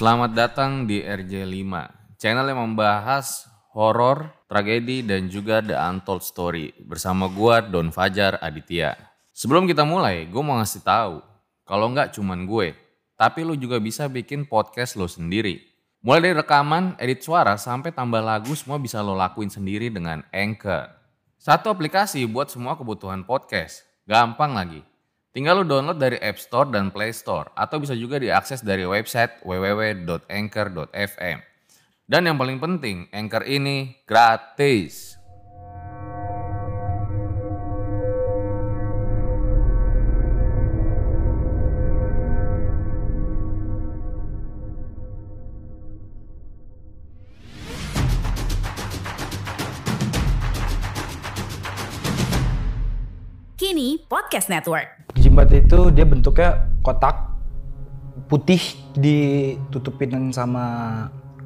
Selamat datang di RJ5, channel yang membahas horor, tragedi, dan juga The Untold Story bersama gua Don Fajar Aditya. Sebelum kita mulai, gue mau ngasih tahu kalau nggak cuman gue, tapi lu juga bisa bikin podcast lo sendiri. Mulai dari rekaman, edit suara, sampai tambah lagu semua bisa lo lakuin sendiri dengan Anchor. Satu aplikasi buat semua kebutuhan podcast. Gampang lagi. Tinggal lu download dari App Store dan Play Store atau bisa juga diakses dari website www.anchor.fm. Dan yang paling penting, Anchor ini gratis. Kini Podcast Network. Jimbat itu dia bentuknya kotak putih ditutupin sama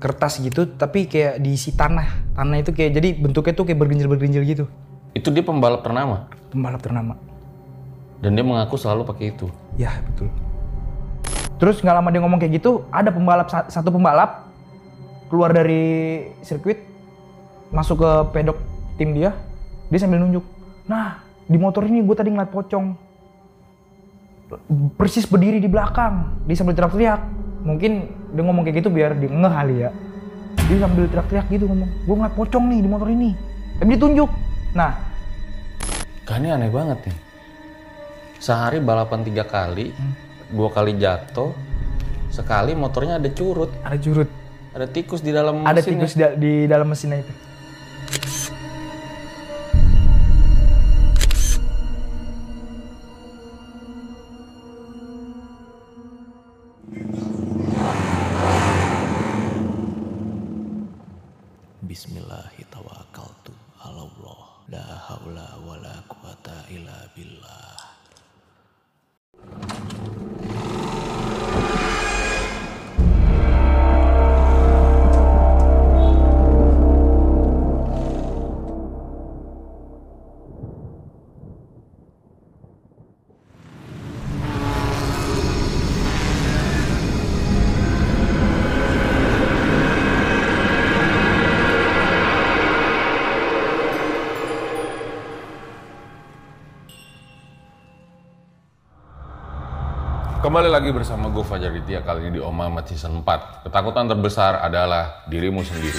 kertas gitu tapi kayak diisi tanah. Tanah itu kayak jadi bentuknya tuh kayak bergenjil-bergenjil gitu. Itu dia pembalap ternama Pembalap ternama. dan dia mengaku selalu pakai itu. Ya, betul. Terus nggak lama dia ngomong kayak gitu, ada pembalap sa- satu pembalap keluar dari sirkuit masuk ke pedok tim dia, dia sambil nunjuk. Nah, di motor ini gue tadi ngeliat pocong. Persis berdiri di belakang, dia sambil teriak-teriak. Mungkin dia ngomong kayak gitu biar dia ngeh kali ya. Dia sambil teriak-teriak gitu ngomong, gue ngeliat pocong nih di motor ini. Tapi ditunjuk. Nah, Kan ini aneh banget nih. Sehari balapan tiga kali, dua kali jatuh, sekali motornya ada curut, ada curut. ada tikus di dalam Ada mesinnya. tikus da- di dalam mesinnya itu. La haula wala quwata illa billah. Kembali lagi bersama gue Fajar Ditya kali ini di Om Mamat Season 4. Ketakutan terbesar adalah dirimu sendiri.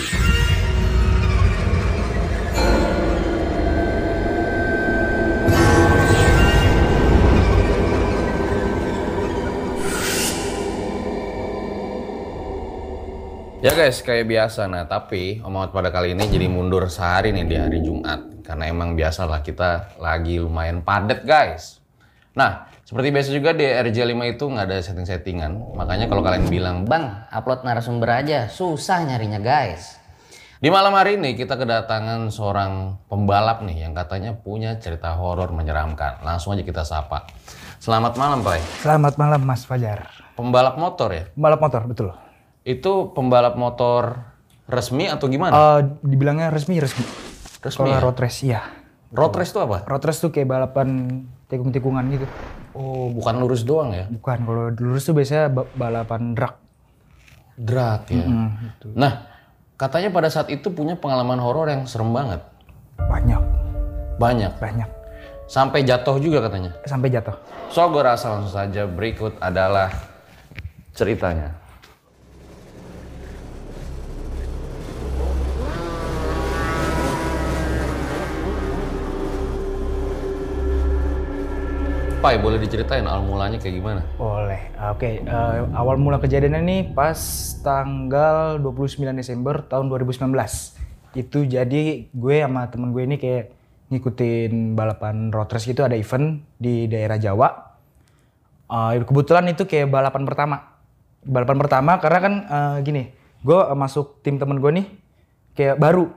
Ya guys, kayak biasa. Nah, tapi Om Mamat pada kali ini jadi mundur sehari nih di hari Jumat. Karena emang biasalah kita lagi lumayan padat guys. Nah, seperti biasa juga di RJ5 itu nggak ada setting-settingan. Makanya kalau kalian bilang, Bang, upload narasumber aja, susah nyarinya guys. di malam hari ini kita kedatangan seorang pembalap nih yang katanya punya cerita horor menyeramkan. Langsung aja kita sapa. Selamat malam, Pak. Selamat malam Mas Fajar. Pembalap motor ya? Balap motor, betul. Itu pembalap motor resmi atau gimana? Eh, dibilangnya resmi, resmi. resmi Kalau ya? road race, iya. Road race itu apa? Road race tuh kayak balapan tikung-tikungan gitu. Oh, bukan lurus doang ya? Bukan, kalau lurus tuh biasanya ba- balapan drag. Drag ya. Nah, katanya pada saat itu punya pengalaman horor yang serem banget. Banyak, Banyak. banyak. Sampai jatuh juga katanya. Sampai jatuh. So, gue rasa langsung saja berikut adalah ceritanya. Pai, boleh diceritain awal mulanya kayak gimana? Boleh. Oke, eh, awal mula kejadiannya nih pas tanggal 29 Desember tahun 2019. Itu jadi gue sama temen gue ini kayak ngikutin balapan road race gitu ada event di daerah Jawa. Eh, kebetulan itu kayak balapan pertama. Balapan pertama karena kan eh, gini, gue masuk tim temen gue nih kayak baru.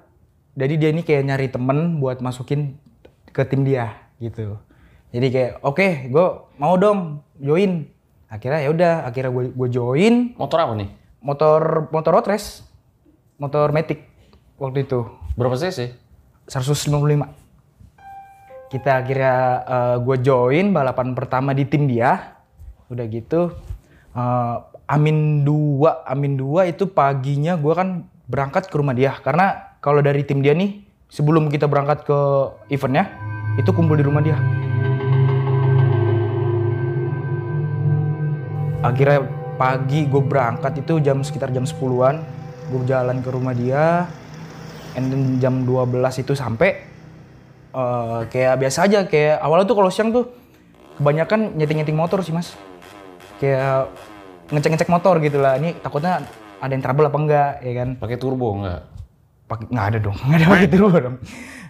Jadi dia ini kayak nyari temen buat masukin ke tim dia gitu. Jadi kayak oke, gue mau dong join. Akhirnya ya udah, akhirnya gue gue join Motor apa nih? motor motor road race, motor Matic waktu itu Berapa cc? 155. Kita akhirnya gue join balapan pertama di tim dia. Udah gitu eh, Amin 2, Amin 2 itu paginya gue kan berangkat ke rumah dia. Karena kalau dari tim dia nih, sebelum kita berangkat ke eventnya, itu kumpul di rumah dia. Akhirnya pagi gue berangkat itu jam sekitar jam 10-an. Gue jalan ke rumah dia, and then jam 12 itu sampai eh, kayak biasa aja kayak awalnya tuh kalau siang tuh kebanyakan nyeting-nyeting motor sih mas kayak ngecek-ngecek motor gitu lah ini takutnya ada yang trouble apa enggak ya kan Pakai turbo enggak? pakai nggak ada dong nggak ada pakai turbo dong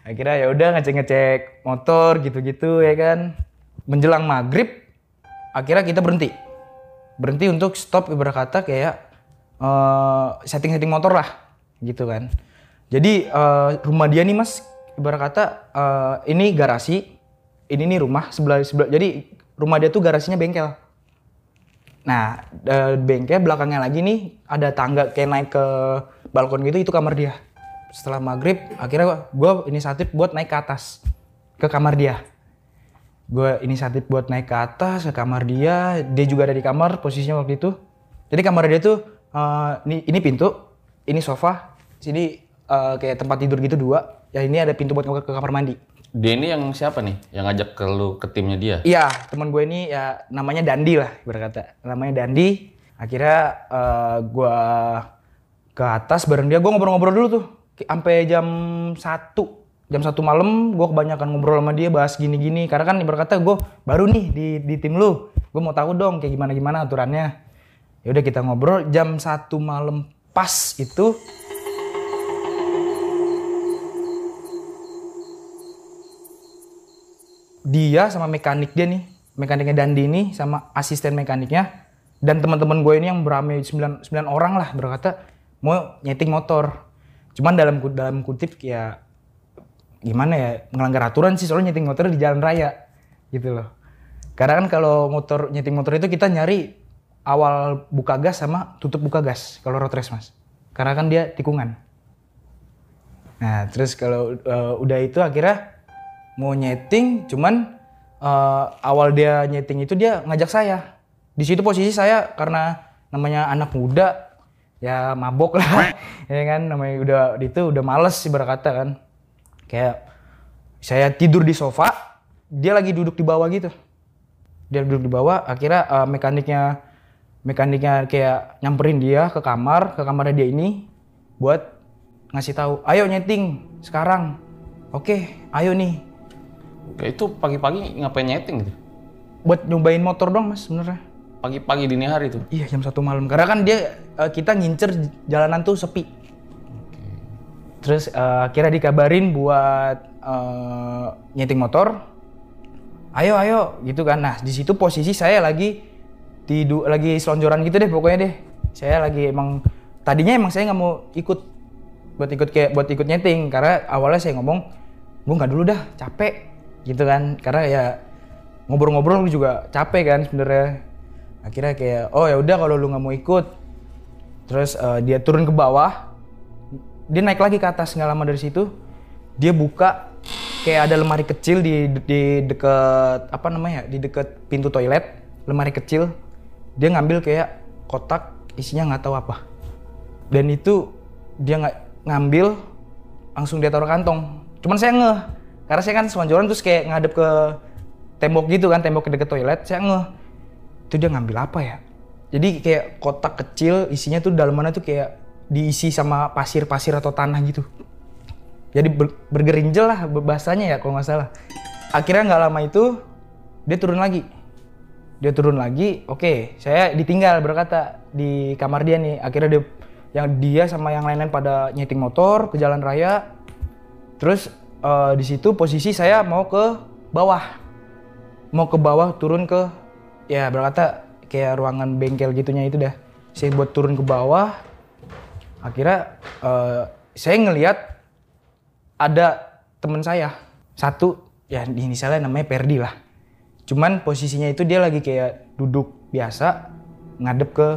akhirnya ya udah ngecek-ngecek motor gitu-gitu ya kan menjelang maghrib akhirnya kita berhenti berhenti untuk stop ibarat kata kayak eh, setting-setting motor lah gitu kan jadi eh, rumah dia nih mas ibarat kata eh, ini garasi ini nih rumah sebelah sebelah jadi rumah dia tuh garasinya bengkel Nah, eh, bengkel belakangnya lagi nih ada tangga kayak naik ke balkon gitu itu kamar dia. Setelah maghrib akhirnya gue inisiatif buat naik ke atas ke kamar dia. Gue inisiatif buat naik ke atas ke kamar dia. Dia juga ada di kamar posisinya waktu itu. Jadi kamar dia tuh eh, ini ini pintu, ini sofa, sini eh, kayak tempat tidur gitu dua. Ya ini ada pintu buat ke, ke kamar mandi. Dia ini yang siapa nih? Yang ngajak ke lu ke timnya dia? Iya, teman gue ini ya namanya Dandi lah berkata. Namanya Dandi. Akhirnya eh, gue ke atas bareng dia. Gue ngobrol-ngobrol dulu tuh. Sampai jam 1. Jam satu malam gue kebanyakan ngobrol sama dia bahas gini-gini. Karena kan berkata gue baru nih di, di tim lu. Gue mau tahu dong kayak gimana-gimana aturannya. Ya udah kita ngobrol jam satu malam pas itu dia sama mekanik dia nih, mekaniknya Dandi ini sama asisten mekaniknya dan teman-teman gue ini yang beramai 9, 9 orang lah berkata mau nyeting motor. Cuman dalam dalam kutip ya gimana ya melanggar aturan sih soalnya nyeting motor di jalan raya gitu loh. Karena kan kalau motor nyeting motor itu kita nyari awal buka gas sama tutup buka gas kalau road race mas. Karena kan dia tikungan. Nah terus kalau eh, udah itu akhirnya mau nyeting cuman eh, awal dia nyeting itu dia ngajak saya di situ posisi saya karena namanya anak muda ya mabok lah ya kan namanya udah itu udah males sih berkata kan kayak saya tidur di sofa dia lagi duduk di bawah gitu. Dia duduk di bawah akhirnya eh, mekaniknya mekaniknya kayak nyamperin dia ke kamar ke kamarnya dia ini buat ngasih tahu ayo nyeting sekarang. Oke ayo nih. Ya, itu pagi-pagi ngapain nyeting gitu? buat nyobain motor dong mas sebenarnya. Pagi-pagi dini hari tuh. iya jam satu malam. Karena kan dia eh, kita ngincer jalanan tuh sepi terus eh, akhirnya dikabarin buat eh, nyeting motor. Ayo ayo gitu kan. Nah di situ posisi saya lagi tidur lagi selonjoran gitu deh pokoknya deh. Saya lagi emang tadinya emang saya nggak mau ikut buat ikut kayak buat ikut nyeting. Karena awalnya saya ngomong gue nggak dulu dah capek gitu kan. Karena ya ngobrol-ngobrol juga capek kan sebenarnya. Akhirnya kayak oh ya udah kalau lu nggak mau ikut. Terus eh, dia turun ke bawah dia naik lagi ke atas nggak lama dari situ dia buka kayak ada lemari kecil di di deket apa namanya di deket pintu toilet lemari kecil. Dia ngambil kayak kotak isinya nggak tahu apa. Dan itu dia nggak ngambil langsung dia taruh kantong. Cuman saya ngeh karena saya kan selonjoran terus kayak ngadep ke tembok gitu kan tembok ke deket toilet saya ngeh. Itu dia ngambil apa ya? Jadi kayak kotak kecil isinya tuh dalamannya tuh kayak diisi sama pasir-pasir atau tanah gitu. Jadi ber- bergerinjel lah bahasanya ya kalau nggak salah. Akhirnya nggak lama itu dia turun lagi. Dia turun lagi oke saya ditinggal berkata di kamar dia nih. Akhirnya dia yang dia sama yang lain-lain pada nyeting motor ke jalan raya. Terus eh, di situ posisi saya mau ke bawah. Mau ke bawah turun ke ya berkata kayak ruangan bengkel gitunya itu dah. Saya buat turun ke bawah akhirnya eh, saya ngelihat ada teman saya. Satu ya inisialnya namanya Perdi lah. Cuman posisinya itu dia lagi kayak duduk biasa ngadep ke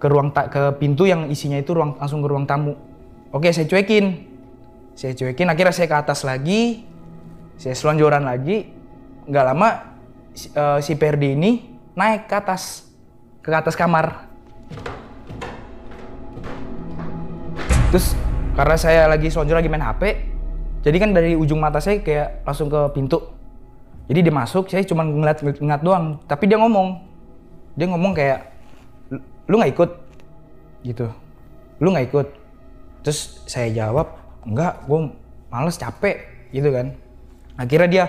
ke ruang ta- ke pintu yang isinya itu ruang langsung ke ruang tamu. Oke saya cuekin. Saya cuekin akhirnya saya ke atas lagi. Saya selonjoran lagi. Nggak lama si, eh, si Perdi ini naik ke atas ke atas kamar. Terus karena saya lagi selonjor lagi main HP, jadi kan dari ujung mata saya kayak langsung ke pintu. Jadi dia masuk, saya cuma ngeliat ngeliat doang. Tapi dia ngomong, dia ngomong kayak, lu nggak ikut, gitu. Lu nggak ikut. Terus saya jawab, enggak, gue males capek, gitu kan. Akhirnya dia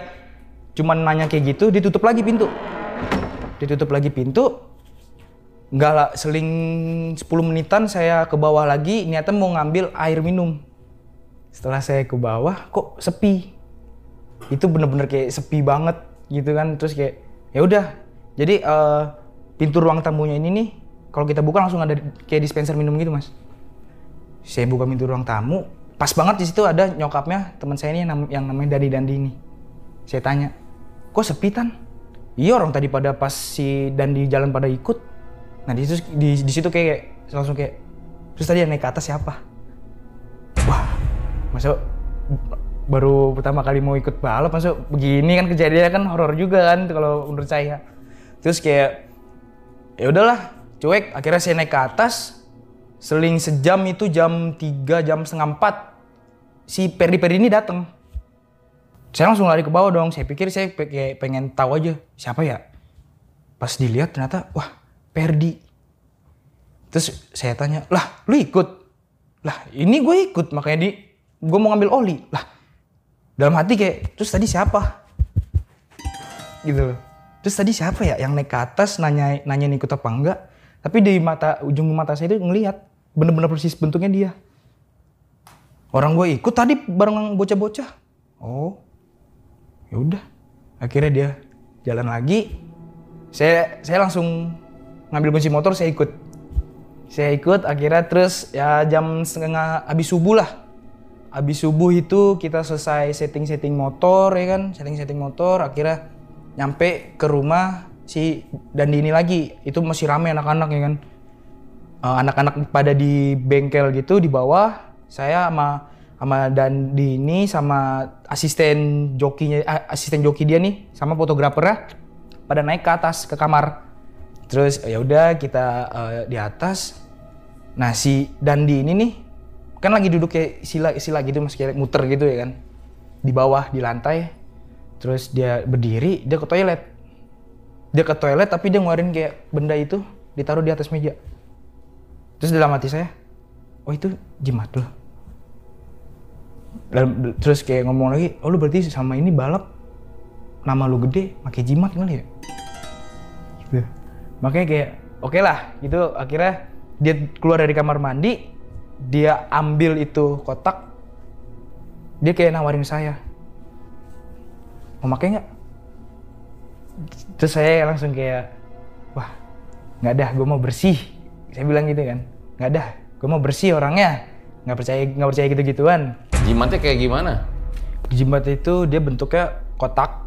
cuman nanya kayak gitu, ditutup lagi pintu. Ditutup lagi pintu, nggak lah, seling 10 menitan saya ke bawah lagi, niatnya mau ngambil air minum. Setelah saya ke bawah, kok sepi. Itu bener-bener kayak sepi banget gitu kan. Terus kayak, ya udah. Jadi eh, pintu ruang tamunya ini nih, kalau kita buka langsung ada kayak dispenser minum gitu mas. Saya buka pintu ruang tamu, pas banget di situ ada nyokapnya teman saya ini yang, yang namanya Dadi Dandi ini. Saya tanya, kok sepi tan? Iya orang tadi pada pas si Dandi jalan pada ikut. Nah di situ di, di situ kayak langsung kayak terus tadi yang naik ke atas siapa? Wah, masuk baru pertama kali mau ikut balap masuk begini kan kejadiannya kan horor juga kan kalau menurut saya. Terus kayak ya udahlah cuek akhirnya saya naik ke atas seling sejam itu jam 3 jam setengah 4 si Perdi Perdi ini datang saya langsung lari ke bawah dong saya pikir saya kayak pengen tahu aja siapa ya pas dilihat ternyata wah Perdi terus saya tanya lah lu ikut lah ini gue ikut makanya di gue mau ngambil oli lah dalam hati kayak terus tadi siapa gitu loh. Terus tadi siapa ya yang naik ke atas nanya nanya ikut apa enggak? Tapi di mata ujung mata saya itu ngelihat bener-bener persis bentuknya dia. Orang gue ikut tadi bareng bocah-bocah. Oh, ya udah. Akhirnya dia jalan lagi. Saya saya langsung ngambil kunci motor saya ikut. Saya ikut akhirnya terus ya jam setengah habis subuh lah. Habis subuh itu kita selesai setting-setting motor ya kan, setting-setting motor akhirnya nyampe ke rumah si Dandi ini lagi. Itu masih rame anak-anak ya kan. Eh, anak-anak pada di bengkel gitu di bawah. Saya sama sama Dandi ini sama asisten jokinya eh, asisten joki dia nih sama fotografernya pada naik ke atas ke kamar. Terus ya udah kita eh, di atas. Nah si Dandi ini nih kan lagi duduk kayak sila sila gitu mas kayak muter gitu ya kan di bawah di lantai. Terus dia berdiri dia ke toilet. Dia ke toilet tapi dia ngeluarin kayak benda itu ditaruh di atas meja. Terus dalam hati saya, oh itu jimat loh. Dalam- terus kayak ngomong lagi, oh lu berarti sama ini balap nama lu gede, pakai jimat kali ya? Makanya kayak oke lah gitu akhirnya dia keluar dari kamar mandi, dia ambil itu kotak, dia kayak nawarin saya, mau pakai nggak? Terus saya langsung kayak, wah nggak dah, gue mau bersih. Saya bilang gitu kan, nggak dah, gue mau bersih orangnya, nggak percaya nggak percaya gitu gituan. Jimatnya kayak gimana? Jimat itu dia bentuknya kotak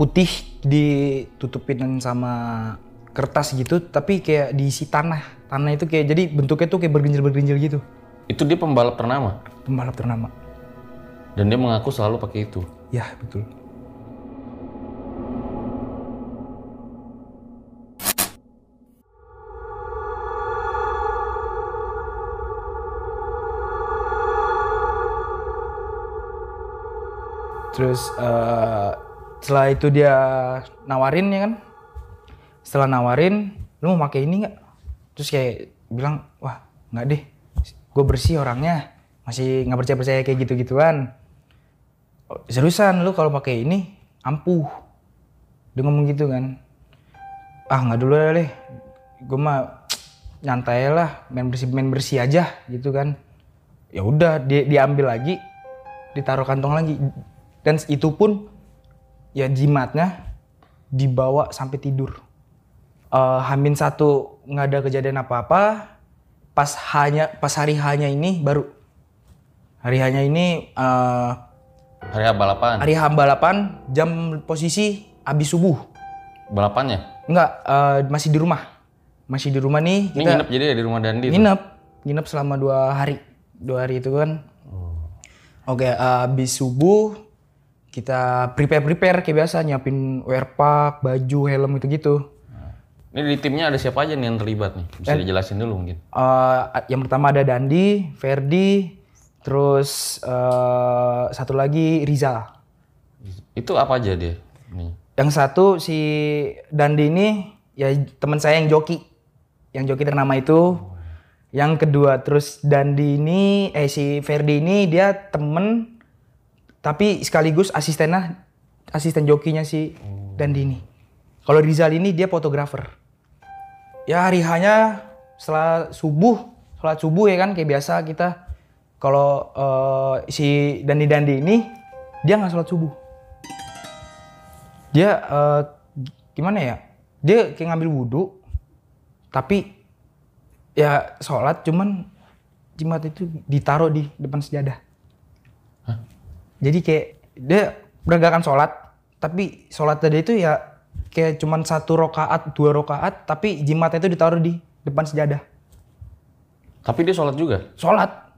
putih ditutupin sama kertas gitu, tapi kayak diisi tanah. Tanah itu kayak jadi bentuknya tuh kayak bergenjil-bergenjil gitu. Itu dia pembalap ternama Pembalap ternama. dan dia mengaku selalu pakai itu. Ya betul. Terus eh, setelah itu dia nawarin ya kan. Setelah nawarin, lu mau pakai ini nggak? Terus kayak bilang, wah nggak deh, gue bersih orangnya, masih nggak percaya percaya kayak gitu gituan. Seriusan lu kalau pakai ini ampuh. Dia ngomong gitu kan. Ah nggak dulu ya deh. Gue mah nyantai lah, main bersih main bersih aja gitu kan. Ya udah dia diambil lagi, ditaruh kantong lagi. Dan itu pun ya jimatnya dibawa sampai tidur. Eh, Hamin satu nggak ada kejadian apa-apa. Pas hanya pas hari hanya ini baru hari hanya ini eh, Hari H balapan. hari H balapan jam posisi habis subuh. Balapannya? Enggak, eh, masih di rumah. Masih di rumah nih Ini kita nginep jadi ya di rumah Dandi tuh? nginep. Nginep selama dua hari. Dua hari itu kan. Oke, eh, habis subuh kita prepare-prepare kayak biasa nyiapin wear pack, baju, helm gitu-gitu. Ini di timnya ada siapa aja nih yang terlibat nih? Bisa dijelasin dulu mungkin. Eh, yang pertama ada Dandi, Ferdi, terus eh, satu lagi Rizal. Itu apa aja dia? Nih. Yang satu si Dandi ini ya teman saya yang joki, yang joki ternama itu. Yang kedua terus Dandi ini, eh si Ferdi ini dia temen tapi sekaligus asistennya, asisten jokinya si Dandi ini. Kalau Rizal ini dia fotografer. Ya hari hanya setelah subuh, sholat subuh ya kan kayak biasa kita. Kalau eh, si Dandi Dandi ini dia nggak sholat subuh. Dia eh, gimana ya? Dia kayak ngambil wudhu tapi ya sholat cuman jimat itu ditaruh di depan sejadah. Jadi kayak dia menegakkan sholat tapi sholat tadi itu ya kayak cuman satu rokaat dua rokaat tapi jimatnya itu ditaruh di depan sejadah. Tapi dia sholat juga. sholat.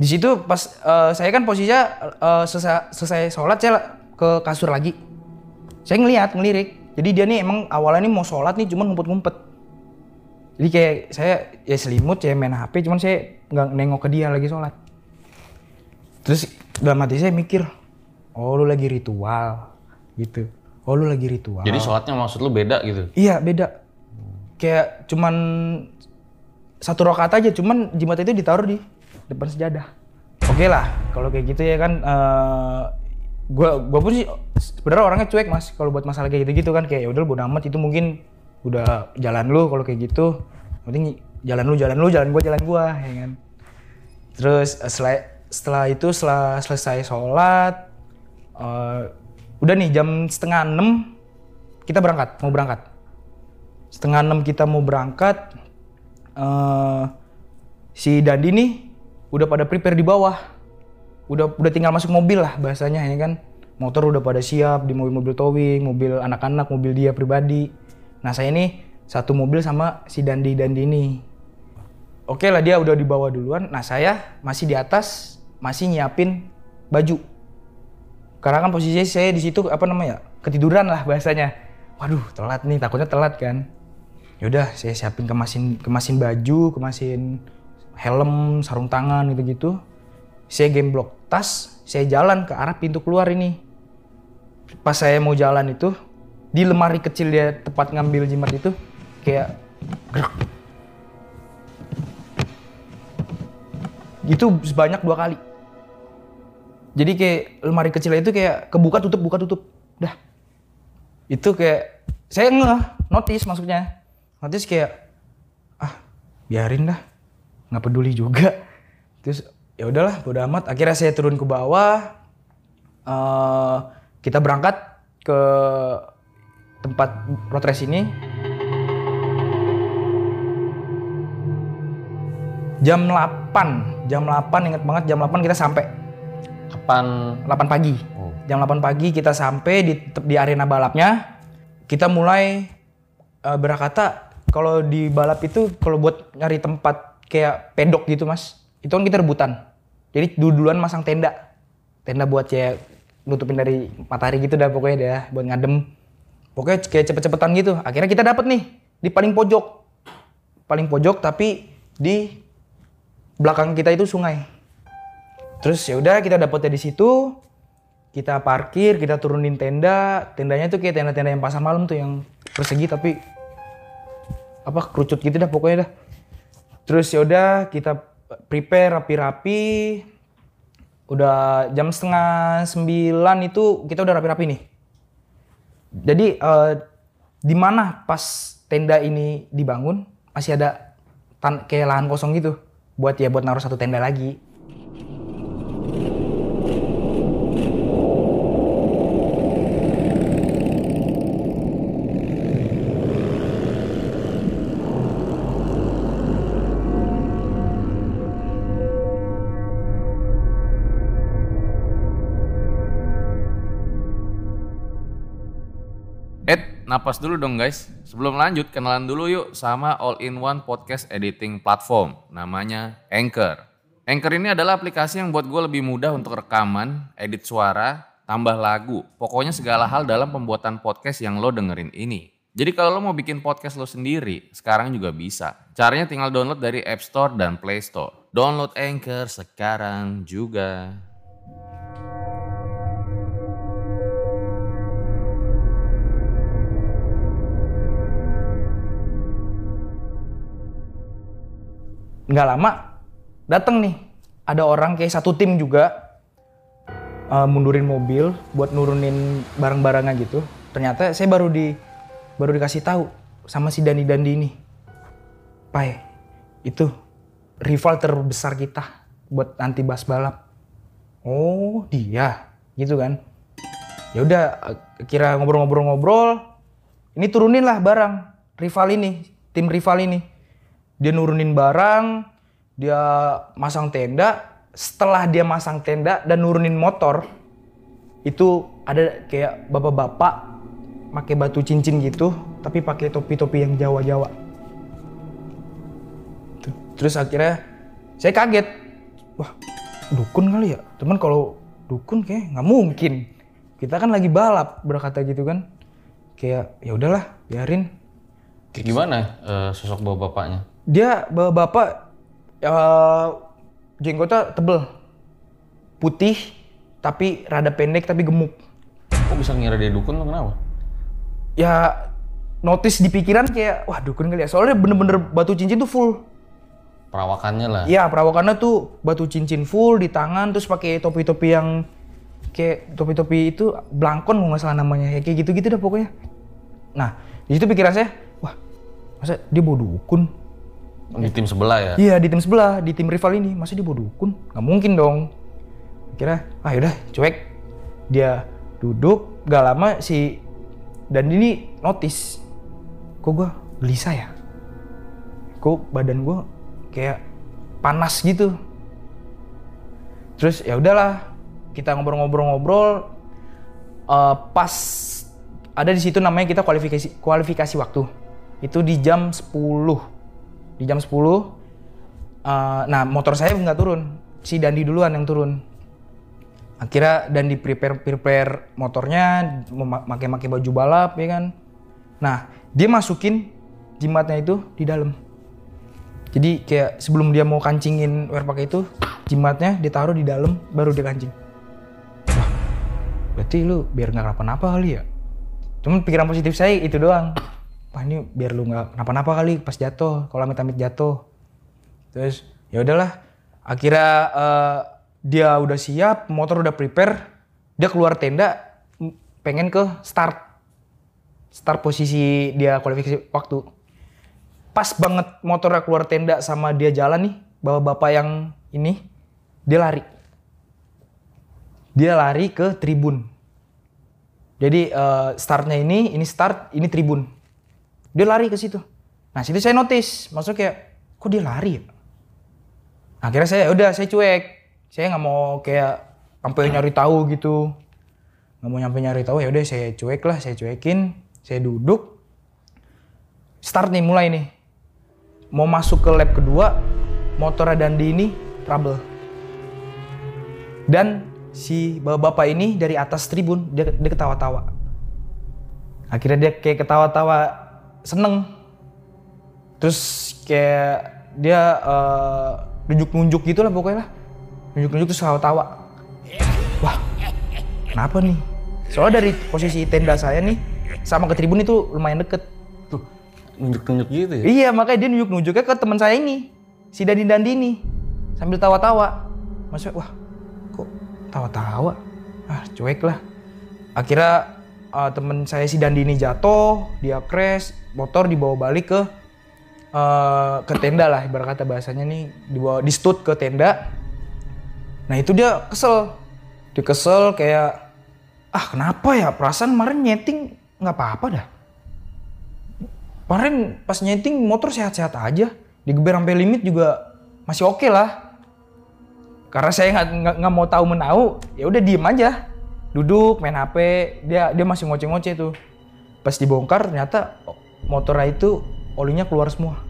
Di situ pas eh, saya kan posisinya eh, selesai, selesai sholat saya ke kasur lagi. Saya ngelihat ngelirik. Jadi dia nih emang awalnya nih mau sholat nih cuman ngumpet-ngumpet. Jadi kayak saya ya selimut ya main HP cuman saya nggak nengok ke dia lagi sholat. Terus dalam hati saya mikir oh lu lagi ritual gitu oh lu lagi ritual Jadi sholatnya maksud lu beda gitu. Iya beda. Kayak cuman satu rokaat aja, cuman jimat itu ditaruh di depan sejadah. Oke lah, kalau kayak gitu ya kan, eh gua gua pun sih sebenarnya orangnya cuek mas. Kalau buat masalah kayak gitu-gitu kan kayak udah bodo amat itu mungkin udah jalan lu kalau kayak gitu. Penting jalan lu, jalan lu, jalan gua, jalan gua, ya kan. Terus eh, setelah setelah itu setelah selesai sholat, eh, udah nih jam setengah enam kita berangkat, mau berangkat. Setengah enam kita mau berangkat, eh si Dandi nih udah pada prepare di bawah. Udah udah tinggal masuk mobil lah bahasanya ya kan. Motor udah pada siap di mobil-mobil towing, mobil anak-anak, mobil dia pribadi. Nah saya ini satu mobil sama si Dandi Dandi ini. Oke lah dia udah dibawa duluan. Nah saya masih di atas, masih nyiapin baju. Karena kan posisinya saya di situ apa namanya ketiduran lah bahasanya. Waduh telat nih, takutnya telat kan. Yaudah saya siapin kemasin kemasin baju, kemasin helm, sarung tangan gitu-gitu. Saya gemblok tas, saya jalan ke arah pintu keluar ini. Pas saya mau jalan itu, di lemari kecil dia tempat ngambil jimat itu kayak gerak. Itu sebanyak dua kali. Jadi kayak lemari kecil itu kayak kebuka tutup buka tutup. Dah. Itu kayak saya ngeh, notice maksudnya. Notice kayak ah, biarin dah. nggak peduli juga. Terus ya udahlah, bodo amat. Akhirnya saya turun ke bawah. Eh, kita berangkat ke tempat road ini. Jam 8, jam 8 inget banget jam 8 kita sampai. Kapan? 8 pagi. Oh. Jam 8 pagi kita sampai di di arena balapnya. Kita mulai eh, berkata kalau di balap itu kalau buat nyari tempat kayak pedok gitu mas, itu kan kita rebutan. Jadi dulu-duluan masang tenda, tenda buat kayak nutupin dari matahari gitu dah pokoknya dah buat ngadem. Pokoknya kayak cepet-cepetan gitu. Akhirnya kita dapat nih di paling pojok, paling pojok tapi di belakang kita itu sungai. Terus ya udah kita dapetnya di situ, kita parkir, kita turunin tenda. Tendanya tuh kayak tenda-tenda yang pasar malam tuh yang persegi tapi apa kerucut gitu dah pokoknya dah. Terus ya udah kita prepare rapi-rapi. Udah jam setengah sembilan itu kita udah rapi-rapi nih. Jadi eh, di mana pas tenda ini dibangun masih ada tan kayak lahan kosong gitu buat ya buat naruh satu tenda lagi. Napas dulu dong guys. Sebelum lanjut, kenalan dulu yuk sama all-in-one podcast editing platform. Namanya Anchor. Anchor ini adalah aplikasi yang buat gue lebih mudah untuk rekaman, edit suara, tambah lagu. Pokoknya segala hal dalam pembuatan podcast yang lo dengerin ini. Jadi kalau lo mau bikin podcast lo sendiri, sekarang juga bisa. Caranya tinggal download dari App Store dan Play Store. Download Anchor sekarang juga. Nggak lama datang nih. Ada orang kayak satu tim juga eh, mundurin mobil buat nurunin barang-barangnya gitu. Ternyata saya baru di baru dikasih tahu sama si Dani Dandi ini. Pai itu rival terbesar kita buat nanti bas balap. Oh dia? Gitu kan? Ya udah eh, kira ngobrol-ngobrol-ngobrol ini turunin lah barang rival ini tim rival ini dia nurunin barang, dia masang tenda. Setelah dia masang tenda dan nurunin motor, itu ada kayak bapak-bapak pakai batu cincin gitu, tapi pakai topi-topi yang Jawa-Jawa. Terus akhirnya saya kaget, wah dukun kali ya. Teman kalau dukun kayak nggak mungkin. Kita kan lagi balap berkata gitu kan. Kayak ya udahlah, biarin Kayak gimana eh, sosok bawa bapaknya? Dia bapak ya jenggotnya tebel. Putih tapi rada pendek tapi gemuk. Kok bisa ngira dia dukun lo kenapa? ya notice di pikiran kayak wah dukun kali ya. Soalnya bener-bener batu cincin tuh full. Perawakannya lah. Iya perawakannya tuh batu cincin full di tangan terus pakai topi-topi yang kayak topi-topi itu blangkon kalau nggak salah namanya. Ya kayak gitu-gitu dah pokoknya. Nah di situ pikiran saya wah masa dia bawa dukun Di tim sebelah ya? Iya di tim sebelah, di tim rival ini. Masa dia bawa dukun? Nggak mungkin dong. Kira, ah yaudah cuek. Dia duduk, gak lama si dan ini notice. Kok gue gelisah ya? Kok badan gue kayak panas gitu. Terus ya udahlah, kita ngobrol-ngobrol-ngobrol. Eh, pas ada di situ namanya kita kualifikasi kualifikasi waktu. Itu di jam 10 di jam 10 uh, nah motor saya nggak turun. Si Dandi duluan yang turun. Akhirnya Dandi prepare prepare motornya memakai pakai baju balap ya kan? Nah dia masukin jimatnya itu di dalam. Jadi kayak sebelum dia mau kancingin wear pakai itu jimatnya ditaruh di dalam baru dia kancing. Berarti lu biar nggak kenapa-napa kali ya? Cuman pikiran positif saya itu doang wah ini biar lu nggak kenapa-napa kali pas jatuh kalau amit-amit jatuh. Terus ya udahlah. Akhirnya uh, dia udah siap motor udah prepare dia keluar tenda pengen ke start start posisi dia kualifikasi waktu. Pas banget motornya keluar tenda sama dia jalan nih bawa bapak yang ini dia lari. Dia lari ke tribun. Jadi uh, startnya ini ini start ini tribun dia lari ke situ. Nah situ saya notice, maksudnya kayak kok dia lari ya? Akhirnya saya udah saya cuek, saya nggak mau kayak sampai nyari tahu gitu, nggak mau nyampe nyari tahu ya udah saya cuek lah, saya cuekin, saya duduk, start nih mulai nih, mau masuk ke lap kedua, motor Dandi ini trouble, dan si bapak-bapak ini dari atas tribun dia, dia ketawa-tawa, akhirnya dia kayak ketawa-tawa seneng. Terus kayak dia uh, nunjuk-nunjuk gitu lah pokoknya lah. Nunjuk-nunjuk terus tawa-tawa wah kenapa nih? Soalnya dari posisi tenda saya nih sama ke tribun itu lumayan deket. Tuh, nunjuk-nunjuk gitu ya? iya makanya dia nunjuk-nunjuknya ke teman saya ini si Dandi Dandi ini sambil tawa-tawa. Maksudnya wah kok tawa-tawa? Ah cuek lah. Akhirnya uh, temen saya si Dandi ini jatuh, dia crash, motor dibawa balik ke uh, ke tenda lah ibarat kata bahasanya nih dibawa di stud ke tenda. Nah itu dia kesel, dia kesel kayak ah kenapa ya perasaan kemarin nyeting nggak apa-apa dah. Kemarin pas nyeting motor sehat-sehat aja, digeber sampai limit juga masih oke okay lah. Karena saya nggak mau tahu menau, ya udah diem aja duduk main HP dia dia masih ngoceh-ngoceh tuh pas dibongkar ternyata motornya itu olinya keluar semua.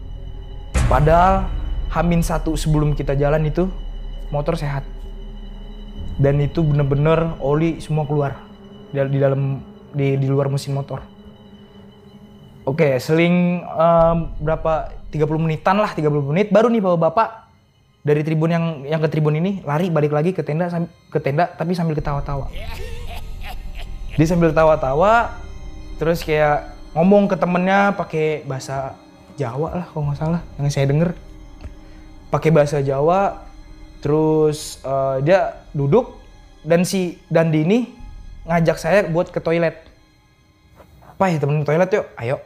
Padahal hamin satu sebelum kita jalan itu motor sehat. Dan itu bener-bener oli semua keluar di, dalam di, di luar mesin motor. Oke, seling em, berapa 30 menitan lah, 30 menit baru nih bawa bapak dari tribun yang yang ke tribun ini lari balik lagi ke tenda ke tenda tapi sambil ketawa-tawa. Dia sambil ketawa-tawa terus kayak ngomong ke temennya pakai bahasa Jawa lah kalau nggak salah yang saya denger. Pakai bahasa Jawa terus eh, dia duduk dan si Dandi ini ngajak saya buat ke toilet. Apa ya temen toilet yuk, ayo.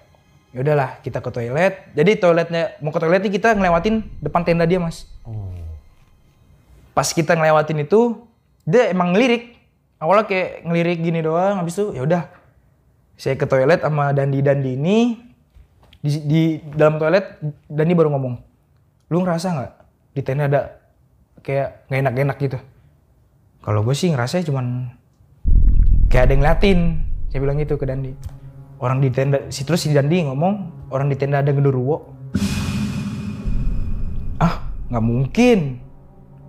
Ya udahlah kita ke toilet. Jadi toiletnya mau ke toilet nih kita ngelewatin depan tenda dia mas. Pas kita ngelewatin itu dia emang ngelirik. Awalnya kayak ngelirik gini doang. Habis itu ya udah saya ke toilet sama Dandi Dandi ini di, di dalam toilet Dandi baru ngomong, lu ngerasa nggak di tenda ada kayak nggak enak-enak gitu? Kalau gue sih ngerasa cuman kayak ada yang ngeliatin. Saya bilang gitu ke Dandi. Orang di tenda, si terus si Dandi ngomong, orang di tenda ada genderuwo. Ah, nggak mungkin.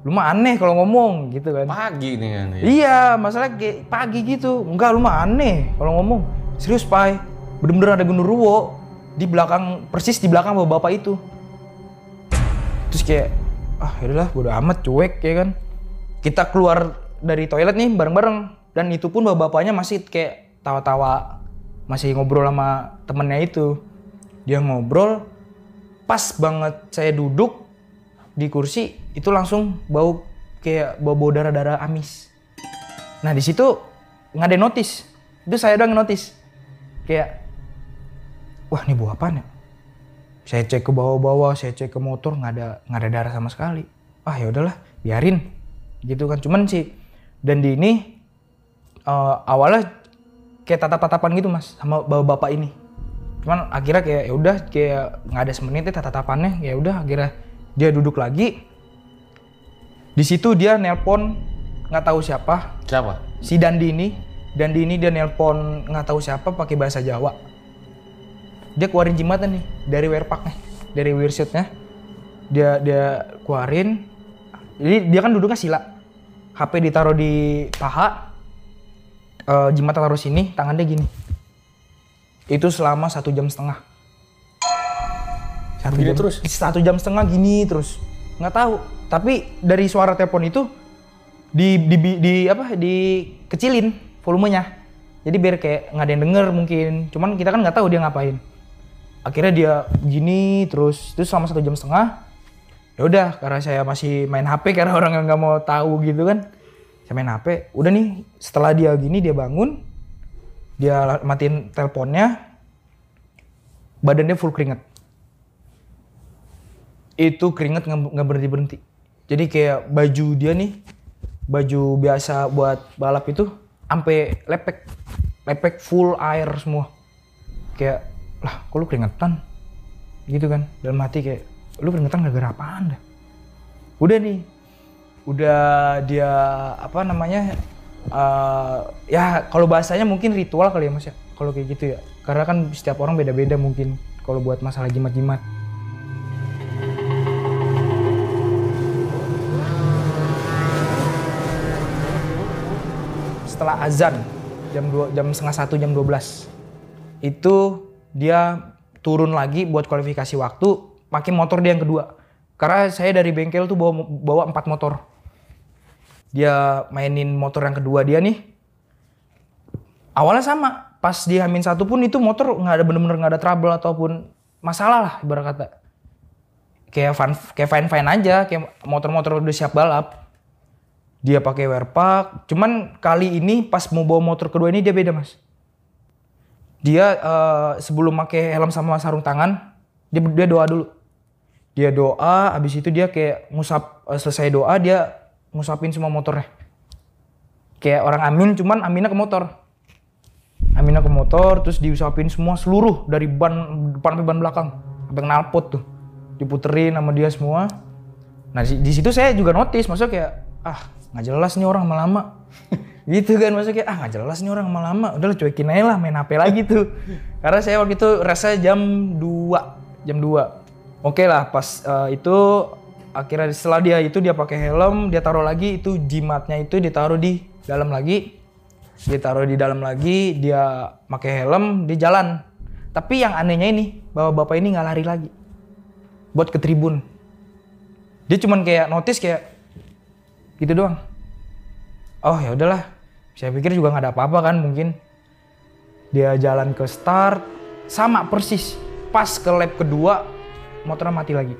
Lu mah aneh kalau ngomong gitu kan. Pagi nih kan. ya. Iya, masalah kayak pagi gitu. Enggak, lu mah aneh kalau ngomong. Serius, Pai. Bener-bener ada genderuwo di belakang persis di belakang bapak-bapak itu. Terus kayak ah yaudahlah bodo amat cuek ya kan. Kita keluar dari toilet nih bareng-bareng dan itu pun bapak-bapaknya masih kayak tawa-tawa masih ngobrol sama temennya itu. Dia ngobrol pas banget saya duduk di kursi itu langsung bau kayak bau bau darah darah amis. Nah di situ nggak ada notice. Itu saya doang notice. Kayak wah ini bau apaan ya? Saya cek ke bawah-bawah, saya cek ke motor nggak ada nggak ada darah sama sekali. Ah ya udahlah biarin gitu kan. Cuman sih dan di ini eh, awalnya kayak tatap-tatapan gitu mas sama bapak-bapak ini. Cuman akhirnya kayak ya udah kayak nggak ada semenit ya tatapannya ya udah akhirnya dia duduk lagi. Di situ dia nelpon nggak tahu siapa Siapa? si Dandi ini Dandi ini dia nelpon nggak tahu siapa pakai bahasa Jawa. Dia keluarin jimatan nih dari wearpacknya dari wearshotnya dia dia keluarin. Jadi dia kan duduknya sila. HP ditaruh di paha eh, jimat taruh sini tangannya gini. Itu selama satu jam setengah. Satu Gini jam, terus? satu jam setengah gini terus. Nggak tahu. Tapi dari suara telepon itu di di, di, di apa? Dikecilin volumenya. Jadi biar kayak nggak ada yang denger mungkin. Cuman kita kan nggak tahu dia ngapain. Akhirnya dia gini terus itu selama satu jam setengah ya udah karena saya masih main HP karena orang yang nggak mau tahu gitu kan. Saya main HP udah nih setelah dia gini dia bangun dia matiin teleponnya badannya full keringet. Itu keringet nggak berhenti berhenti. Jadi kayak baju dia nih baju biasa buat balap itu sampai lepek lepek full air semua. Kayak lah kok lu keringetan? Gitu kan. Dalam hati kayak lu keringetan gara-gara apaan dah? Udah nih udah dia apa namanya eh, ya kalau bahasanya mungkin ritual kali ya mas ya. Kalau kayak gitu ya. Karena kan setiap orang beda-beda mungkin kalau buat masalah jimat-jimat setelah azan jam 2 jam setengah satu jam 12 itu dia turun lagi buat kualifikasi waktu pakai motor dia yang kedua. Karena saya dari bengkel tuh bawa bawa empat motor. Dia mainin motor yang kedua dia nih. Awalnya sama pas di Hamin satu pun itu motor nggak ada bener-bener nggak ada trouble ataupun masalah lah ibarat kata. Kayak fun kayak fine fine aja kayak motor-motor udah siap balap dia pakai wear pack cuman kali ini pas mau bawa motor kedua ini dia beda mas. Dia eh, sebelum pakai helm sama sarung tangan dia dia doa dulu. Dia doa habis itu dia kayak ngusap eh, selesai doa dia ngusapin semua motornya. Kayak orang amin cuman aminnya ke motor. Aminnya ke motor terus diusapin semua seluruh dari ban depan sampai ban belakang. Sampai knalpot tuh. Diputerin sama dia semua. Nah di, di situ saya juga notice maksudnya kayak ah nggak jelas nih orang lama-lama gitu kan maksudnya ah nggak jelas nih orang lama-lama udah lah cuekin aja lah main HP lagi tuh. Karena saya waktu itu rasa jam 2 jam 2 oke lah pas eh, itu akhirnya setelah dia itu dia pakai helm dia taruh lagi itu jimatnya itu ditaruh di dalam lagi. Dia taruh di dalam lagi dia pakai helm dia jalan. Tapi yang anehnya ini, bahwa bapak ini nggak lari lagi. Buat ke tribun. Dia cuman kayak notice kayak gitu doang. Oh ya udahlah. Saya pikir juga nggak ada apa-apa kan mungkin. Dia jalan ke start sama persis. Pas ke lap kedua motornya mati lagi.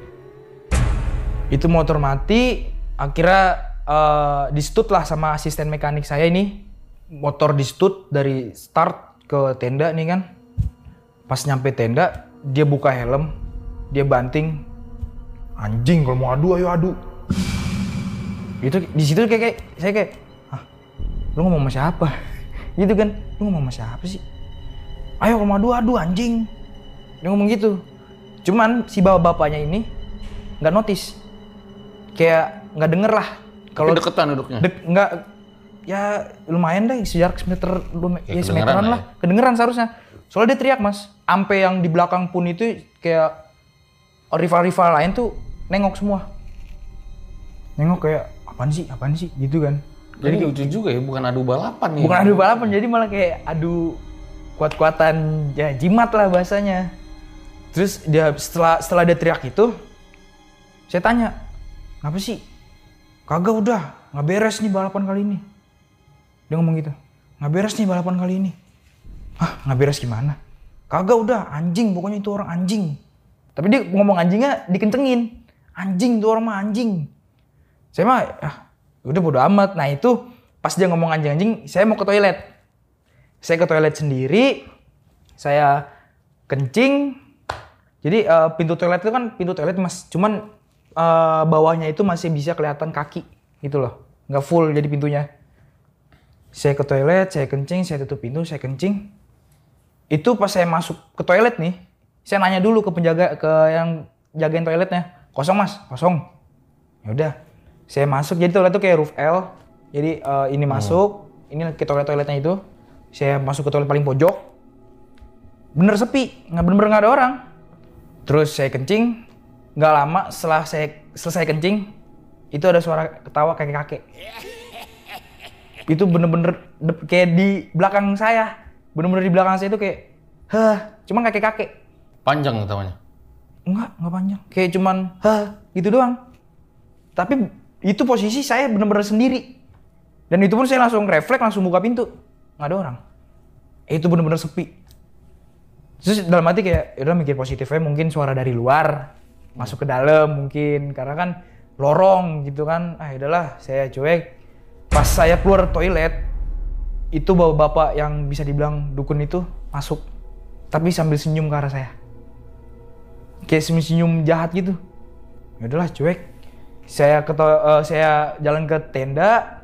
Itu motor mati, akhirnya eh di stut lah sama asisten mekanik saya ini. Motor di stut dari start ke tenda nih kan. Pas nyampe tenda, dia buka helm, dia banting. Anjing kalau mau adu ayo adu. Itu di situ kayak, kayak saya kayak, ah, lu ngomong sama siapa? gitu kan, lu ngomong sama siapa sih? Ayo kalau mau adu adu anjing. Dia ngomong gitu. Cuman si bapak bapaknya ini nggak notice, kayak nggak denger lah. Kalau deketan duduknya. Dek, nggak ya lumayan deh sejarak semeter Ya, ya, semeteran lah lah kedengeran seharusnya soalnya dia teriak mas ampe yang di belakang pun itu kayak rival-rival lain tuh nengok semua nengok kayak apaan sih? Apaan sih? Gitu kan. Jadi lucu juga ya, bukan adu balapan nih. bukan adu balapan jadi malah kayak adu kuat-kuatan ya jimat lah bahasanya. Terus dia setelah setelah dia teriak itu saya tanya ngapa sih? Kagak udah nggak beres nih balapan kali ini. Dia ngomong gitu nggak beres nih balapan kali ini. Ah nggak beres gimana? Kagak udah anjing pokoknya itu orang anjing. Tapi dia ngomong anjingnya dikencengin anjing tuh orang mah anjing saya mah ah, udah bodo amat. Nah itu pas dia ngomong anjing-anjing saya mau ke toilet. Saya ke toilet sendiri saya kencing. Jadi eh, pintu toilet itu kan pintu toilet mas cuman eh, bawahnya itu masih bisa kelihatan kaki gitu loh. Nggak full jadi pintunya. Saya ke toilet saya kencing saya tutup pintu saya kencing. Itu pas saya masuk ke toilet nih saya nanya dulu ke penjaga ke yang jagain toiletnya. Kosong mas? Kosong. Ya udah saya masuk jadi toilet itu kayak roof L. Jadi eh, ini masuk ini ke toilet toiletnya itu. Saya masuk ke toilet paling pojok. Bener sepi nggak bener-bener nggak ada orang. Terus saya kencing nggak lama setelah saya selesai kencing itu ada suara ketawa kakek kakek. Itu bener-bener kayak di belakang saya. Bener-bener di belakang saya itu kayak hah cuman kakek kakek. Panjang ketawanya. Enggak, enggak panjang. Kayak cuman, hah, gitu doang. Tapi itu posisi saya bener-bener sendiri. Dan itu pun saya langsung refleks, langsung buka pintu. Nggak ada orang. Eh, itu bener-bener sepi. Terus dalam hati kayak, ya udah mikir positifnya mungkin suara dari luar. Masuk ke dalam mungkin. Karena kan lorong gitu kan. Ah, udahlah, saya cuek. Pas saya keluar toilet, itu bapak-bapak yang bisa dibilang dukun itu masuk. Tapi sambil senyum ke arah saya kayak senyum jahat gitu. Ya udahlah cuek. Saya ke to- eh, saya jalan ke tenda,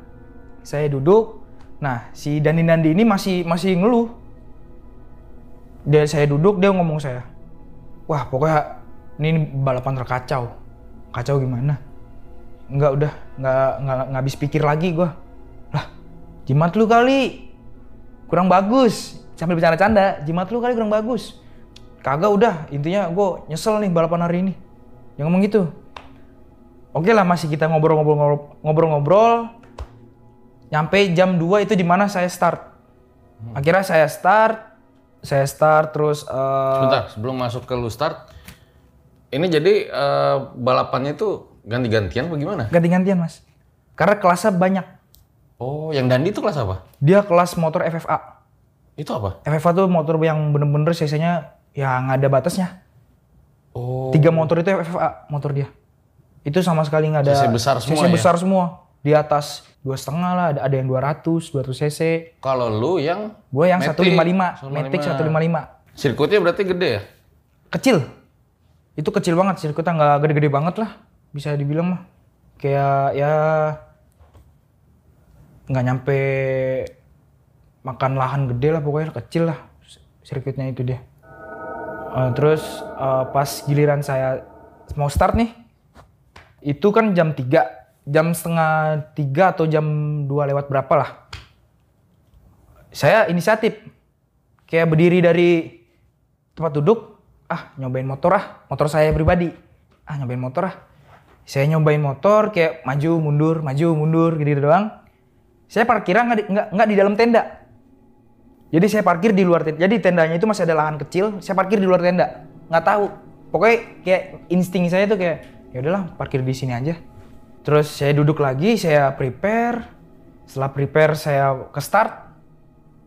saya duduk. Nah, si Dandi Dandi ini masih masih ngeluh. Dia saya duduk, dia ngomong saya. Wah, pokoknya ini balapan terkacau. Kacau gimana? Enggak udah, nggak nggak nggak habis pikir lagi gua. Lah, jimat lu kali kurang bagus. Sambil bercanda-canda, jimat lu kali kurang bagus kagak udah intinya gue nyesel nih balapan hari ini yang ngomong gitu oke lah masih kita ngobrol-ngobrol ngobrol-ngobrol nyampe jam 2 itu di mana saya start akhirnya saya start saya start terus eh, Sebentar, sebelum masuk ke lu start. Ini jadi eh, balapannya itu ganti-gantian apa gimana? ganti-gantian mas karena kelasnya banyak Oh, yang Dandi itu kelas apa? dia kelas motor FFA Itu apa? FFA tuh motor yang bener-bener cc-nya yang ada batasnya Oh. tiga motor itu FFA motor dia itu sama sekali nggak ada CC besar semua CC ya? besar semua. Di atas dua setengah lah ada, ada yang 200 200 cc. Kalau lu yang gue yang Matic, 155 Matic 155 Sirkuitnya berarti gede ya? kecil. Itu kecil banget sirkuitnya nggak gede-gede banget lah bisa dibilang mah. Kayak ya nggak nyampe makan lahan gede lah pokoknya kecil lah sirkuitnya itu dia. Eh, terus eh, pas giliran saya mau start nih itu kan jam 3 jam setengah tiga atau jam 2 lewat berapa lah saya inisiatif kayak berdiri dari tempat duduk ah nyobain motor ah motor saya pribadi ah nyobain motor ah saya nyobain motor kayak maju mundur maju mundur gitu doang saya parkirnya nggak nggak nggak di dalam tenda Jadi saya parkir di luar tenda. Jadi tendanya itu masih ada lahan kecil. Saya parkir di luar tenda. Nggak tahu. Pokoknya kayak insting saya tuh kayak ya udahlah parkir di sini aja. Terus saya duduk lagi, saya prepare. Setelah prepare saya ke start.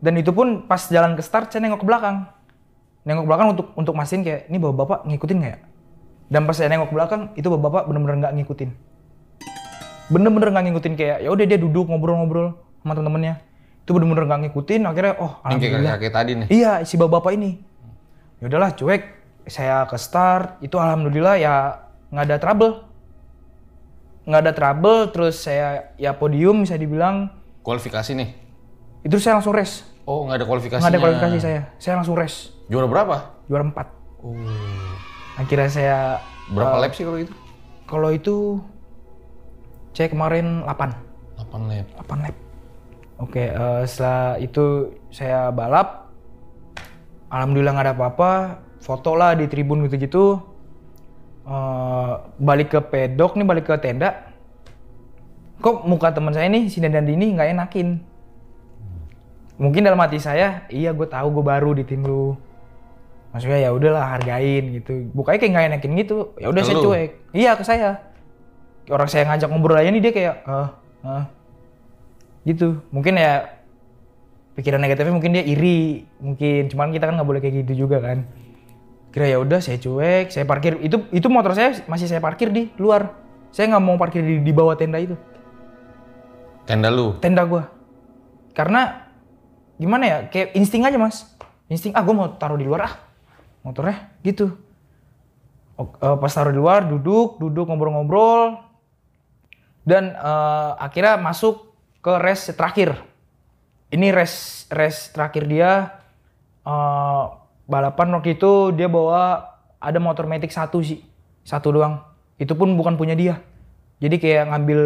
Dan itu pun pas jalan ke start saya nengok ke belakang. Nengok ke belakang untuk untuk mastiin kayak ini bapak-bapak ngikutin nggak ya? Dan pas saya nengok ke belakang itu bapak-bapak bener-bener nggak ngikutin. Bener-bener nggak ngikutin kayak ya udah dia duduk ngobrol-ngobrol sama temen-temennya. Itu bener-bener nggak ngikutin akhirnya oh kayak alhamdulillah. kakek tadi nih. Iya, si bapak-bapak ini. Ya udahlah, cuek. Saya ke start, itu alhamdulillah ya nggak ada trouble. Nggak ada trouble, terus saya ya podium bisa dibilang, Kualifikasi nih. itu saya langsung race. Oh, nggak ada kualifikasinya. Nggak ada kualifikasi saya, saya langsung race. Juara berapa? Juara 4. Oh. Akhirnya saya, Berapa lap sih kalau itu? kalau itu, saya kemarin 8. 8 lap. 8 lap. Oke, eh, setelah itu saya balap. Alhamdulillah nggak ada apa-apa. Foto lah di tribun gitu-gitu. Eh, balik ke pedok nih, balik ke tenda. Kok muka teman saya nih, si Dandan ini nggak enakin. Mungkin dalam hati saya, iya gue tahu gue baru di tim lu. Maksudnya ya udahlah hargain gitu. Bukanya kayak nggak enakin gitu. Ya udah saya cuek. Iya ke saya. Orang saya ngajak ngobrol aja nih dia kayak, ah, ah, gitu mungkin ya pikiran negatifnya mungkin dia iri mungkin cuman kita kan nggak boleh kayak gitu juga kan kira ya udah saya cuek saya parkir. Itu itu motor saya masih saya parkir di luar. Saya nggak mau parkir di, di bawah tenda itu. Tenda lu. tenda gua. Karena gimana ya kayak insting aja mas. Insting ah gue mau taruh di luar ah. Motornya gitu. Eh, pas taruh di luar duduk duduk ngobrol-ngobrol. Dan eh, akhirnya masuk ke race terakhir. Ini race race terakhir dia eh, balapan waktu itu dia bawa ada motor Matic satu sih satu doang. Itu pun bukan punya dia. Jadi kayak ngambil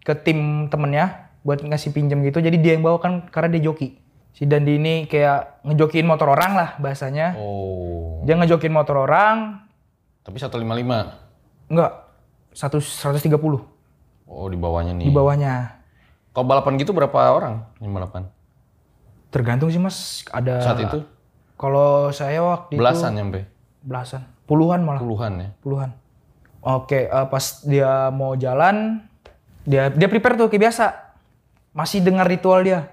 ke tim temennya buat ngasih pinjam gitu. Jadi dia yang bawa kan karena dia joki. Si Dandi ini kayak ngejokiin motor orang lah bahasanya. Oh. dia ngejokiin motor orang. Tapi 155. enggak satu 130 Oh, di bawahnya nih. di bawahnya. Kalau balapan gitu berapa orang yang balapan? tergantung sih mas. Ada Saat itu kalau saya waktu belasan itu nyampe. belasan. Puluhan malah. Puluhan ya. puluhan. Oke eh, pas dia mau jalan dia dia prepare tuh kayak biasa. Masih dengar ritual dia.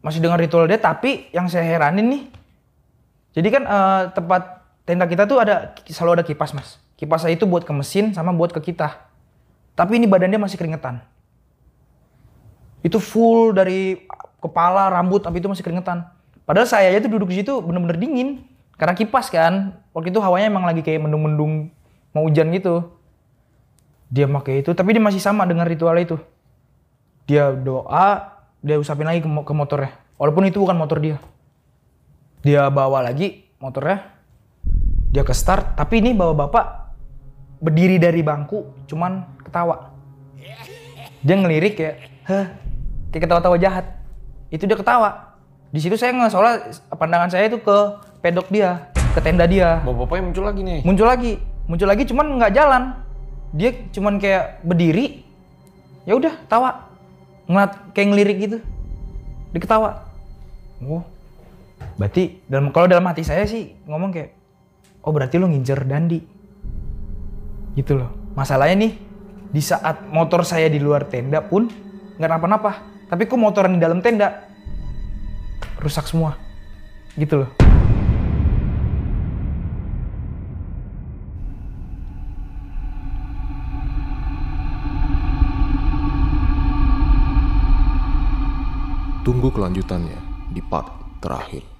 Masih dengar ritual dia tapi yang saya heranin nih jadi kan eh, tempat tenda kita tuh ada selalu ada kipas mas. Kipas saya itu buat ke mesin sama buat ke kita. Tapi ini badan dia masih keringetan. Itu full dari kepala rambut tapi itu masih keringetan padahal saya aja tuh duduk di situ bener-bener dingin. Karena kipas kan. Waktu itu hawanya emang lagi kayak mendung-mendung mau hujan gitu. Dia pakai itu tapi dia masih sama dengan ritual itu. Dia doa dia usapin lagi ke, ke motornya. Walaupun itu bukan motor dia. Dia bawa lagi motornya. Dia ke start tapi ini bawa bapak berdiri dari bangku cuman ketawa. Dia ngelirik kayak heh kayak ketawa-tawa jahat. Itu dia ketawa di situ saya soalnya pandangan saya itu ke pedok dia ke tenda dia. Bapak-bapaknya muncul lagi nih. muncul lagi. Muncul lagi cuman nggak jalan. Dia cuman kayak berdiri ya udah tawa ngeliat kayak ngelirik gitu. Dia ketawa. Oh. Berarti dalam kalau dalam hati saya sih ngomong kayak oh berarti lo ngincer Dandi. Gitu loh. Masalahnya nih di saat motor saya di luar tenda pun nggak kenapa-napa tapi kok motoran di dalam tenda rusak semua gitu loh Tunggu kelanjutannya di part terakhir.